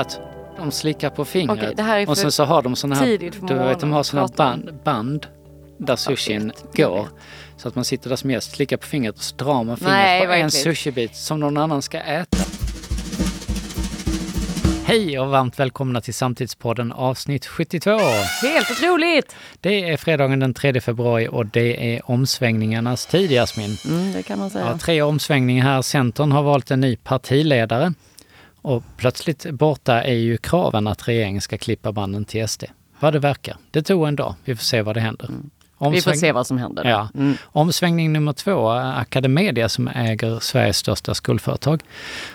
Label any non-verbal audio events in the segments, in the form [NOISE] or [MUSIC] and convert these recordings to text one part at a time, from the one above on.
att de slickar på fingret är och sen så har de såna här, du vet, de har att band, band där sushin går. Så att man sitter där som gäst, slickar på fingret och så drar man fingret Nej, på en sushibit som någon annan ska äta. Hej och varmt välkomna till Samtidspodden avsnitt 72. Helt otroligt! Det är fredagen den 3 februari och det är omsvängningarnas tid, Jasmin. Mm, det kan man säga. Ja, tre omsvängningar här. Centern har valt en ny partiledare och plötsligt borta är ju kraven att regeringen ska klippa banden till SD. Vad det verkar. Det tog en dag. Vi får se vad det händer. Mm. Vi får se vad som händer. Ja. Mm. Omsvängning nummer två, Academedia som äger Sveriges största skolföretag,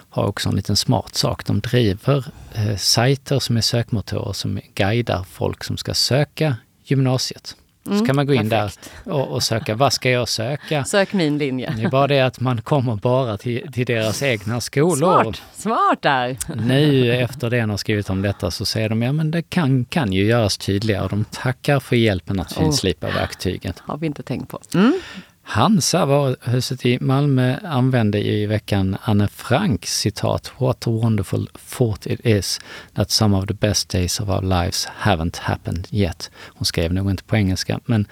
har också en liten smart sak. De driver eh, sajter som är sökmotorer som guidar folk som ska söka gymnasiet. Så kan man gå in Mm, perfekt. där och, och söka, vad ska jag söka? Sök min linje. Det är bara det att man kommer bara till, till deras egna skolor. Smart! Smart där! Nu efter det har skrivit om detta så säger de ja men det kan, kan ju göras tydligare de tackar för hjälpen att finslipa verktygen. Har vi inte tänkt på. Mm. Hansa, varuhuset i Malmö, använde i veckan Anne Franks citat What a wonderful thought it is that some of the best days of our lives haven't happened yet. Hon skrev nog inte på engelska, men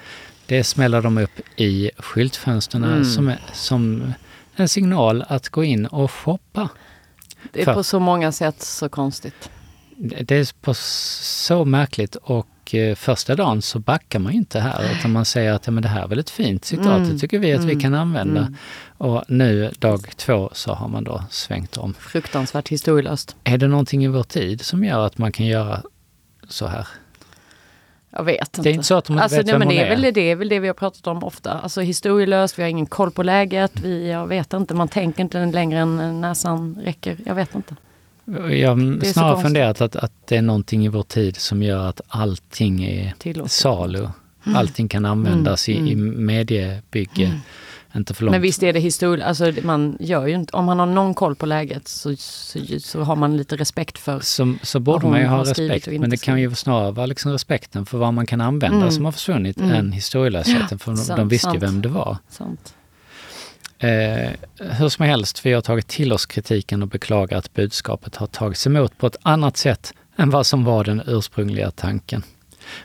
det smäller de upp i skyltfönstren Mm. som, som en signal att gå in och shoppa. Det är För- på så många sätt så konstigt. Det är på så märkligt och eh, första dagen så backar man ju inte här utan man säger att ja, men det här är väl ett fint citat, Mm, det tycker vi att vi mm, kan använda. mm. Och nu dag två så har man då svängt om. Fruktansvärt historielöst. Är det någonting i vår tid som gör att man kan göra så här? Jag vet inte. Det är inte så att inte Alltså, vet nej, vem men det, är är. väl det, det är väl det vi har pratat om ofta. Alltså historielöst, vi har ingen koll på läget, vi, jag vet inte, man tänker inte längre än näsan räcker. Jag vet inte. Jag har snarare funderat att, att det är någonting i vår tid som gör att allting är Tillåtet. salu. Allting kan användas Mm, i, i mm. mediebygge. Inte för långt. Men visst är det historia, alltså man gör ju inte, om man har någon koll på läget så, så, så har man lite respekt för så, så borde man ju ha respekt. Men det kan ju snarare vara liksom respekten för vad man kan använda Mm. som har försvunnit Mm. än historielösheten. Ja, för de, sant, de visste ju sant. vem det var. sånt. Eh, hur som helst, vi har tagit till oss kritiken och beklagar att budskapet har tagits emot på ett annat sätt än vad som var den ursprungliga tanken.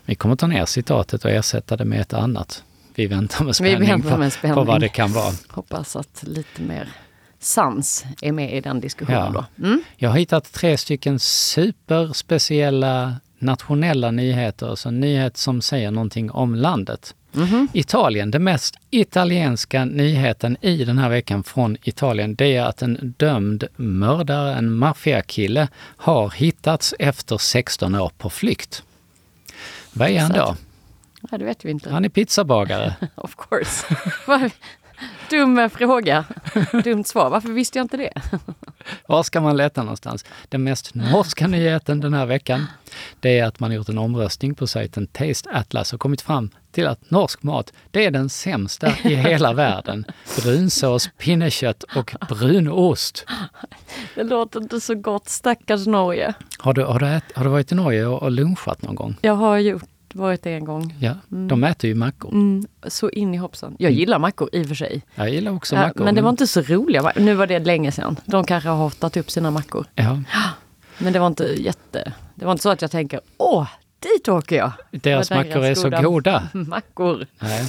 Vi kommer ta ner citatet och ersätta det med ett annat. Vi väntar med spänning, väntar på, med på vad spänning. det kan vara. Hoppas att lite mer sans är med i den diskussionen Ja. då. Mm? Jag har hittat tre stycken superspeciella nationella nyheter, alltså nyheter som säger någonting om landet. Mhm. Italien, den mest italienska nyheten i den här veckan från Italien, det är att en dömd mördare, en maffiakille, har hittats efter 16 år på flykt. Vad är han då? Ja, det vet vi inte. Han är pizzabagare. [LAUGHS] Of course. [LAUGHS] Dum fråga. Dumt svar. Varför visste jag inte det? Var ska man leta någonstans? Den mest norska nyheten den här veckan, det är att man gjort en omröstning på sajten Taste Atlas och kommit fram till att norsk mat, det är den sämsta i hela [LAUGHS] världen. Brunsås, pinnekött och brunost. Det låter inte så gott. Stackars Norge. Har du, har du, ät, har du varit i Norge och, och lunchat någon gång? Jag har gjort, varit det en gång. Ja, de äter ju mackor. Mm, så in i hoppsan. Jag gillar mackor i och för sig. Jag gillar också Ja, mackor. men det var inte så roliga. Nu var det länge sedan. De kanske har hottat upp sina mackor. Ja, [GASPS] Men det var inte jätte... Det var inte så att jag tänker, åh, dit åker jag. deras mackor är så goda. [LAUGHS] Mackor. Nej.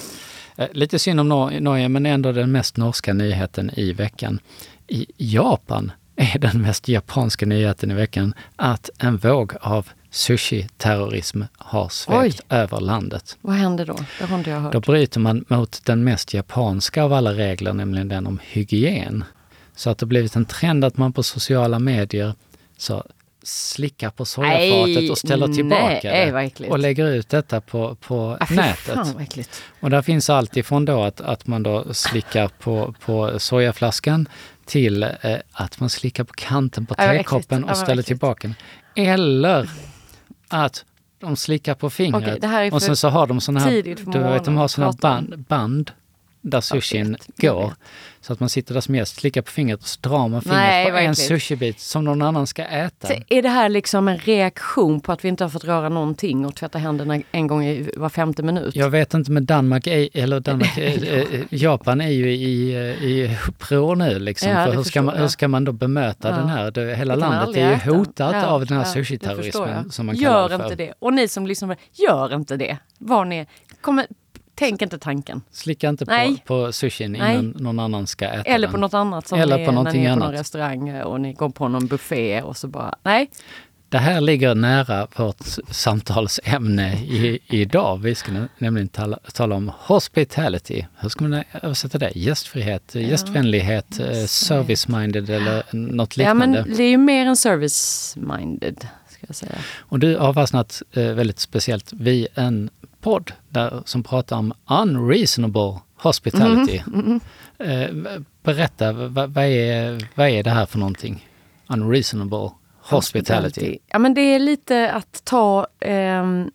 Eh, Lite synd om Nor- Norge, men ändå den mest norska nyheten i veckan. I Japan är den mest japanska nyheten i veckan att en våg av sushi-terrorism har svept över landet. Vad händer då? Det har inte jag hört. Då bryter man mot den mest japanska av alla regler, nämligen den om hygien. Så att det blivit en trend att man på sociala medier så slickar på sojafatet och ställer tillbaka nej, det. Och lägger ut detta på, på Ah, nätet. Och där finns allt ifrån då att, att man då slickar på, på sojaflaskan till eh, att man slickar på kanten på tekoppen och ställer tillbaka den. Eller att de slickar på fingret är och sen så har de såna här, du vet, de har såna band, band där sushin vet, går. Så att man sitter där som gäst, slickar på fingret och så drar man fingret Nej, på vad en sushibit som någon annan ska äta. Så Är det här liksom en reaktion på att vi inte har fått röra någonting och tvätta händerna en gång i var femte minut? Jag vet inte, men Danmark, är, eller Danmark, [LAUGHS] eh, eh, Japan är ju i, eh, i uppror nu. Liksom, Ja, för hur, ska man, hur ska man då bemöta Ja. den här? Det, hela Det landet är ju äta. hotat Ja, av den här ja, sushiterrorismen som man Gör kallar inte för. det. Och ni som lyssnar, gör inte det. Var ni, kommer, tänk inte tanken. Slicka inte på, Nej. på sushin Nej. innan någon annan ska äta Eller den. på något annat som Eller ni på är när ni är på någon restaurang och ni går på någon buffé och så bara, nej. Det här ligger nära vårt samtalsämne i, idag. Vi ska nämligen tala, tala om hospitality. Hur ska man översätta det? Gästfrihet, gästvänlighet, eh, service-minded eller något Ja liknande. men det är ju mer än service-minded, ska jag säga. Och du har fastnat eh, väldigt speciellt vid en podd där, som pratar om unreasonable hospitality. Mhm, Eh, berätta, vad, vad, är, vad är det här för någonting? Unreasonable hospitality. Ja men det är lite att ta, ehm,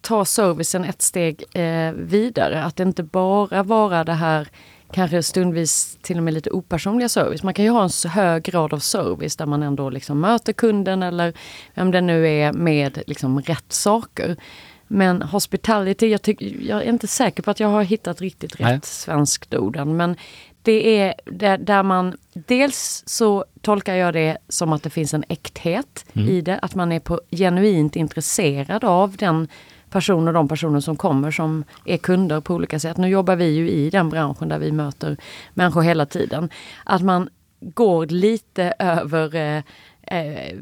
ta servicen ett steg eh, vidare. Att inte bara vara det här kanske stundvis till och med lite opersonliga service. Man kan ju ha en hög grad av service där man ändå liksom möter kunden eller vem det nu är med liksom rätt saker. Men hospitality, jag, tyck, jag är inte säker på att jag har hittat riktigt rätt Nej. svenskt ord än, Men det är där, där man, dels så tolkar jag det som att det finns en äkthet i det. Att man är på, genuint intresserad av den person och de personer som kommer som är kunder på olika sätt. Nu jobbar vi ju i den branschen där vi möter människor hela tiden. Att man går lite över, eh, eh,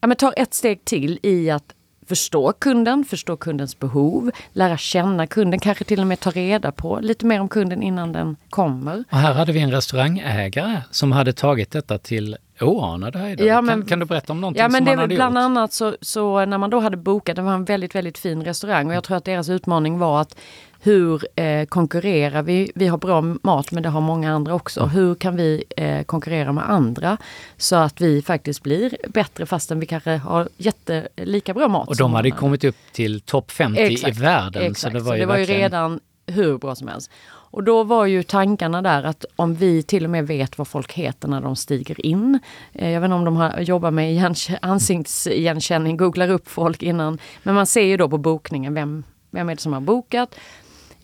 ja, men tar ett steg till i att förstå kunden, förstå kundens behov, lära känna kunden, kanske till och med ta reda på lite mer om kunden innan den kommer. Och här hade vi en restaurangägare som hade tagit detta till oanade höjder. Ja, kan, men- kan du berätta om någonting Ja men som det hade bland gjort? annat så, så när man då hade bokat, det var en väldigt väldigt fin restaurang och jag tror att deras utmaning var att hur eh, konkurrerar vi? Vi har bra mat men det har många andra också. Hur kan vi eh, konkurrera med andra så att vi faktiskt blir bättre fastän vi kanske har jättelika bra mat. Och de hade andra. kommit upp till topp 50 Exakt, i världen. Exakt, Så det var ju, ju verkligen... redan hur bra som helst. Och då var ju tankarna där att om vi till och med vet vad folk heter när de stiger in. Eh, jag vet inte om de har, jobbar med ansiktsigenkänning, googlar upp folk innan. Men man ser ju då på bokningen vem, vem är det som har bokat.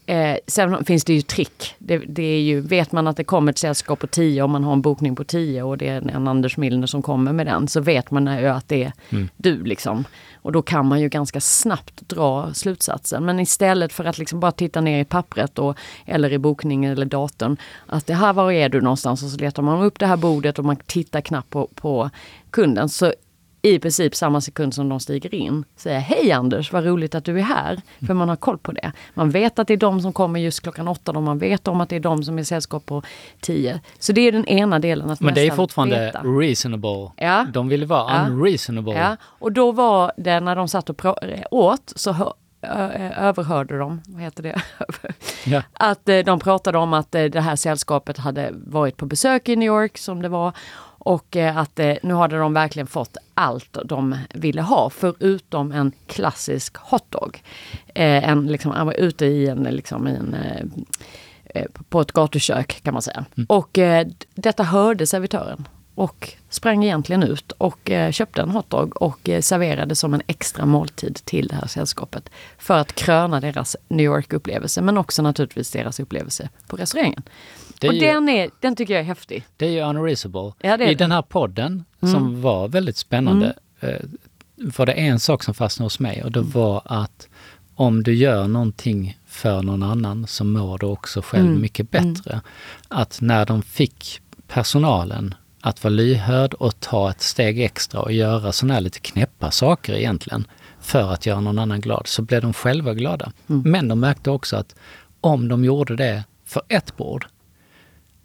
Eh, sen finns det ju trick. Det, det är ju, vet man att det kommer ett sällskap på 10 om man har en bokning på 10 och det är en, en Anders Milner som kommer med den så vet man ju att det är du liksom. Och då kan man ju ganska snabbt dra slutsatsen. Men istället för att liksom bara titta ner i pappret och, eller i bokningen eller datorn. Att det här, var är du någonstans? Och så letar man upp det här bordet och man tittar knappt på, på kunden. Så i princip samma sekund som de stiger in säger Hej Anders, vad roligt att du är här. För man har koll på det. Man vet att det är de som kommer just klockan åtta och man vet om att det är de som är sällskap på tio. Så det är den ena delen. Att Men det är fortfarande veta. reasonable. Ja. De ville vara Ja. unreasonable. Ja, och då var det när de satt och pra- åt så överhörde de, vad heter det? [LAUGHS] Ja. att eh, de pratade om att eh, det här sällskapet hade varit på besök i New York som det var. Och eh, att eh, nu hade de verkligen fått allt de ville ha förutom en klassisk hotdog. Eh, en, liksom, han var ute i en, liksom, i en på ett gatukök kan man säga. Och eh, d- detta hörde servitören och sprang egentligen ut och eh, köpte en hotdog och eh, serverade som en extra måltid till det här sällskapet. För att kröna deras New York-upplevelse men också naturligtvis deras upplevelse på restaurangen. Det och ju- den, är, den tycker jag är häftig. Det är ju unreasonable. Ja, I den här podden, Mm. som var väldigt spännande, eh, var det en sak som fastnade hos mig och det Mm. var att om du gör någonting för någon annan så mår du också själv Mm. mycket bättre. Att när de fick personalen att vara lyhörd och ta ett steg extra och göra sådana här lite knäppa saker egentligen för att göra någon annan glad, så blev de själva glada. Mm. Men de märkte också att om de gjorde det för ett bord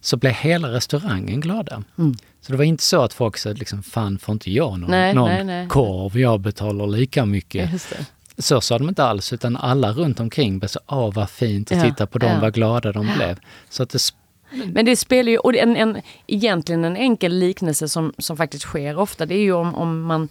så blev hela restaurangen glada. Mm. Så det var inte så att folk sa liksom, fan får inte jag någon, Nej, någon nej, nej. korv, jag betalar lika mycket. Så sa de inte alls, utan alla runt omkring så, åh vad fint att Ja, titta på dem, ja. vad glada de blev. Så att det, Mm. Men det spelar ju, och en, en, egentligen en enkel liknelse som, som faktiskt sker ofta, det är ju om, om man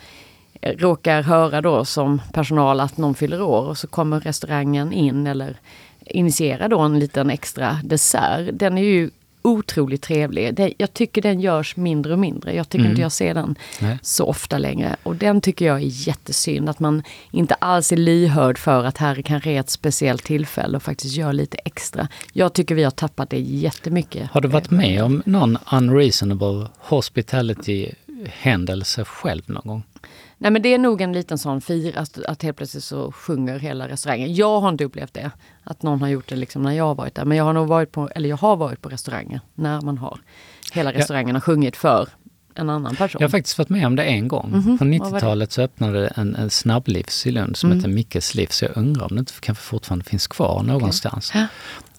eh, råkar höra då som personal att någon fyller år och så kommer restaurangen in eller initierar då en liten extra dessert. Den är ju otroligt trevlig. Det, jag tycker den görs mindre och mindre. Jag tycker Mm. inte jag ser den Nej. så ofta längre. Och den tycker jag är jättesynd. Att man inte alls är lyhörd för att här kanske är ett speciellt tillfälle och faktiskt gör lite extra. Jag tycker vi har tappat det jättemycket. Har du varit med om någon unreasonable hospitality händelse själv någon gång? Nej men det är nog en liten sån fir att, att helt plötsligt så sjunger hela restaurangen. Jag har inte upplevt det. Att någon har gjort det liksom när jag har varit där. Men jag har nog varit på, eller jag har varit på restauranger när man har hela restaurangen har sjungit för en annan person. Jag har faktiskt varit med om det en gång. På vad var det? 90-talet så öppnade en, en snabblivs i Lund som Mm. heter Mickes livs. Jag undrar om det inte kanske fortfarande finns kvar någonstans. Ja.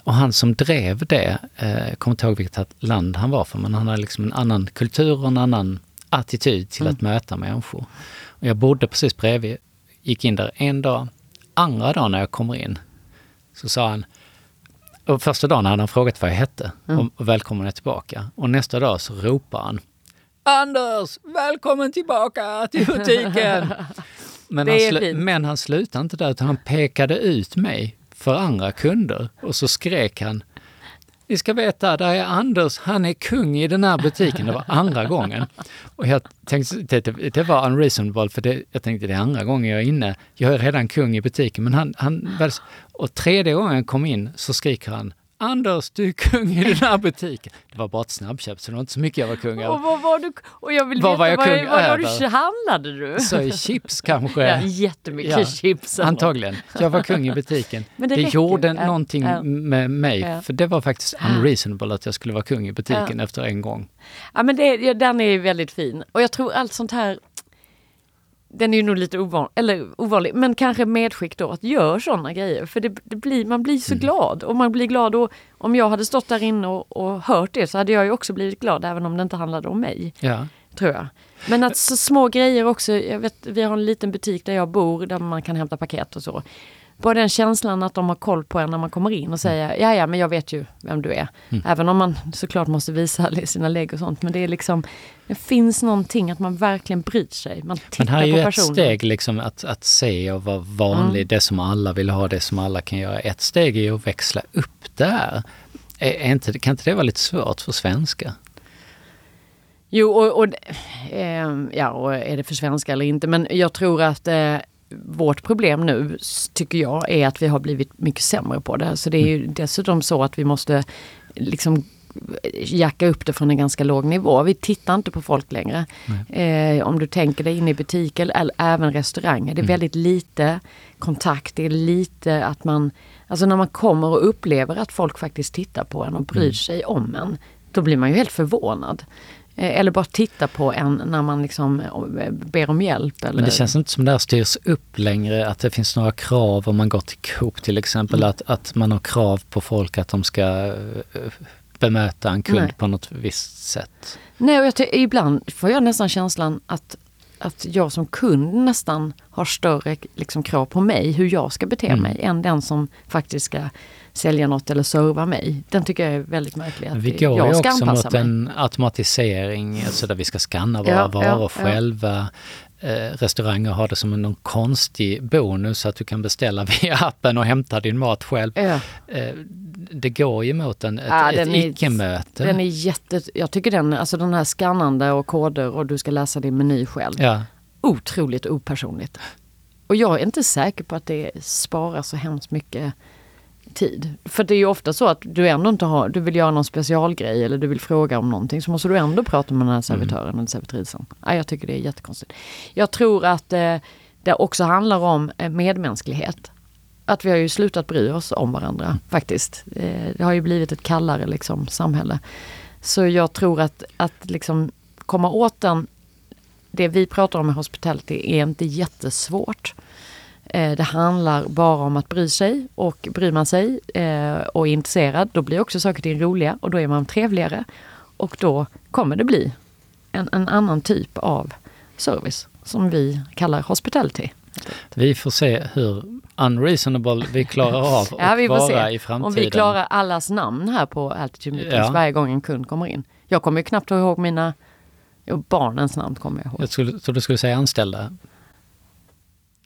Och han som drev det, eh, kommer inte ihåg vilket land han var för, men han hade liksom en annan kultur och en annan attityd till Mm. att möta människor. Och jag bodde precis bredvid, gick in där en dag. Andra dagen när jag kommer in så sa han, och första dagen hade han frågat vad jag hette Mm. och, välkommen tillbaka. Och nästa dag så ropar han Anders, välkommen tillbaka till butiken! [LAUGHS] Men, han, slu- men han slutade inte där utan han pekade ut mig för andra kunder och så skrek han ni ska veta, där är Anders, han är kung i den här butiken. Det var andra gången. Och jag tänkte, det, det, det var unreasonable, för det, jag tänkte det är andra gången jag är inne. Jag är redan kung i butiken, men han, han och tredje gången jag kom in så skriker han Anders, du är kung i den här butiken. Det var bara ett snabbköp, så det var inte så mycket jag var kung Och över. vad var du? Och jag vill Vad veta, var jag vad, kung vad, vad, du handlade du? Så chips kanske. Ja, jättemycket Ja, chips. Antagligen. Jag var kung i butiken. Men det det gjorde Ja, någonting ja. med mig, Ja. för det var faktiskt unreasonable att jag skulle vara kung i butiken efter en gång. Ja men det, den är väldigt fin. Och jag tror allt sånt här den är ju nog lite ovanlig, eller ovanlig, men kanske medskick då att gör sådana grejer. För det, det blir, man blir så glad. Och man blir glad och om jag hade stått där inne och, och hört det så hade jag ju också blivit glad även om det inte handlade om mig. Ja. Tror jag. Men att så små grejer också. Jag vet, vi har en liten butik där jag bor där man kan hämta paket och så. Bara den känslan att de har koll på en när man kommer in och säger ja ja men jag vet ju vem du är. Även om man såklart måste visa sina lägg och sånt. Men det är liksom Det finns någonting att man verkligen bryr sig. Man tittar Men här är ju på ett personen. steg liksom att, att se och vara vanlig, det som alla vill ha, det som alla kan göra. Ett steg är ju att växla upp det här. Är, är inte, kan inte det vara lite svårt för svenska? Jo, och, och, ehm, ja, och är det för svenska eller inte? Men jag tror att eh, vårt problem nu, tycker jag, är att vi har blivit mycket sämre på det. Så det är ju dessutom så att vi måste liksom jacka upp det från en ganska låg nivå. Vi tittar inte på folk längre. Eh, om du tänker dig in i butiker eller även restauranger. Det är väldigt lite kontakt. Det är lite att man, alltså när man kommer och upplever att folk faktiskt tittar på en och bryr sig om en. Då blir man ju helt förvånad. Eh, Eller bara titta på en när man liksom eh, ber om hjälp. Eller... Men det känns inte som det här styrs upp längre, att det finns några krav om man går till Coop till exempel, Mm. att, att man har krav på folk att de ska eh, bemöta en kund Nej. på något visst sätt. Nej, och jag ibland får jag nästan känslan att, att jag som kund nästan har större liksom, krav på mig, hur jag ska bete Mm. mig, än den som faktiskt ska sälja något eller serva mig. Den tycker jag är väldigt märklig. Att Vi går ju jag ska också mot mig. en automatisering, alltså där vi ska scanna våra Ja, varor ja, själva. Eh, restauranger har det som en konstig bonus att du kan beställa [LAUGHS] via appen och hämta din mat själv. Eh, det går ju mot en, ett, Ja, ett icke-möte. den är jätte... Jag tycker den, alltså den här skannande och koder och du ska läsa din meny själv. Ja. Otroligt opersonligt. Och jag är inte säker på att det sparar så hemskt mycket tid. För det är ju ofta så att du ändå inte har, du vill göra någon specialgrej eller du vill fråga om någonting så måste du ändå prata med den här servitören eller servitrisen. Ja, jag tycker det är jättekonstigt. Jag tror att eh, det också handlar om eh, medmänsklighet. Att vi har ju slutat bry oss om varandra faktiskt. Eh, det har ju blivit ett kallare liksom, samhälle. Så jag tror att, att liksom komma åt den, det vi pratar om med hospitality är inte jättesvårt. Eh, Det handlar bara om att bry sig och bryr man sig eh, och är intresserad då blir också saker och ting roliga och då är man trevligare. Och då kommer det bli en, en annan typ av service som vi kallar hospitality. Vi får se hur unreasonable vi klarar av [LAUGHS] Ja, att vi får vara se i framtiden. om vi klarar allas namn här på Altitude Meetings Ja. varje gång en kund kommer in. Jag kommer ju knappt ihåg mina, jo, barnens namn kommer jag ihåg. Jag skulle, trodde du skulle säga anställda.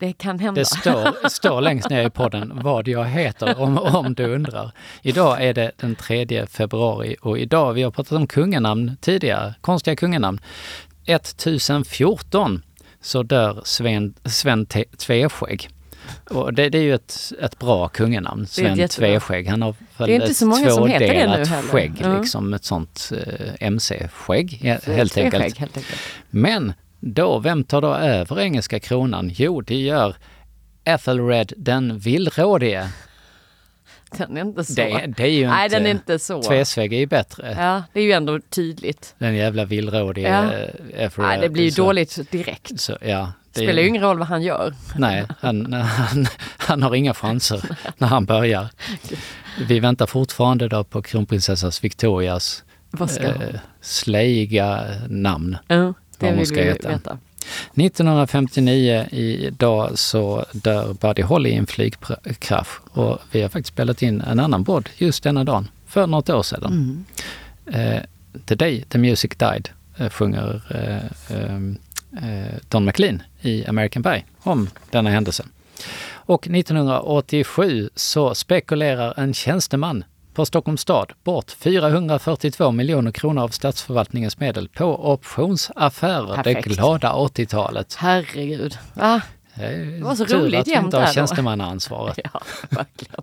Det kan hända. Det står, står längst ner i podden vad jag heter om, om du undrar. Idag är det den 3 februari och idag, vi har pratat om kunganamn tidigare, konstiga kunganamn. 1014 så dör Sven, Sven Tveskägg. Och det, det, är ju ett, ett bra kunganamn, Sven Tveskägg. Han har väl det är inte så många som heter det nu heller. skägg, mm. liksom ett sånt eh, MC-skägg helt enkelt. helt enkelt. Men då, vem tar då över engelska kronan? Jo, det gör Ethelred den villrådige. Den är inte så. Det, det är ju Nej, inte, den är inte så. Tvesvägg är ju bättre. Ja, det är ju ändå tydligt. Den jävla villrådige ja. Ethelred. Nej, det blir ju så, dåligt direkt. Så, ja, det spelar ju ingen roll vad han gör. Nej, han, [LAUGHS] han, han har inga chanser [LAUGHS] när han börjar. Vi väntar fortfarande då på kronprinsessas Victorias eh, namn. Ja, det vill vi heta. veta. 1959 idag så dör Buddy Holly i en flygkrasch och vi har faktiskt spelat in en annan podd just denna dagen, för något år sedan. Mm. Uh, the Day the Music Died uh, sjunger uh, um, Don McLean i American Pie om denna händelse. Och 1987 så spekulerar en tjänsteman på Stockholms stad bort 442 miljoner kronor av statsförvaltningens medel på optionsaffärer. Perfekt. Det glada 80-talet. Herregud. Va? Det var så roligt jämt där då. [LAUGHS] tjänstemannaansvaret. ja, verkligen.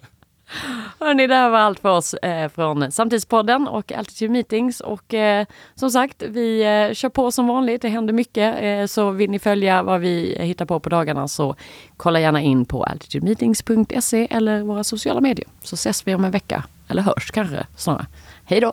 Hörni, det här var allt för oss eh, från Samtidspodden och Altitude Meetings. Och eh, som sagt, vi eh, kör på som vanligt. Det händer mycket. Eh, så vill ni följa vad vi hittar på på dagarna så kolla gärna in på altitudemeetings.se eller våra sociala medier. Så ses vi om en vecka. Eller hörs kanske snarare. Hej då!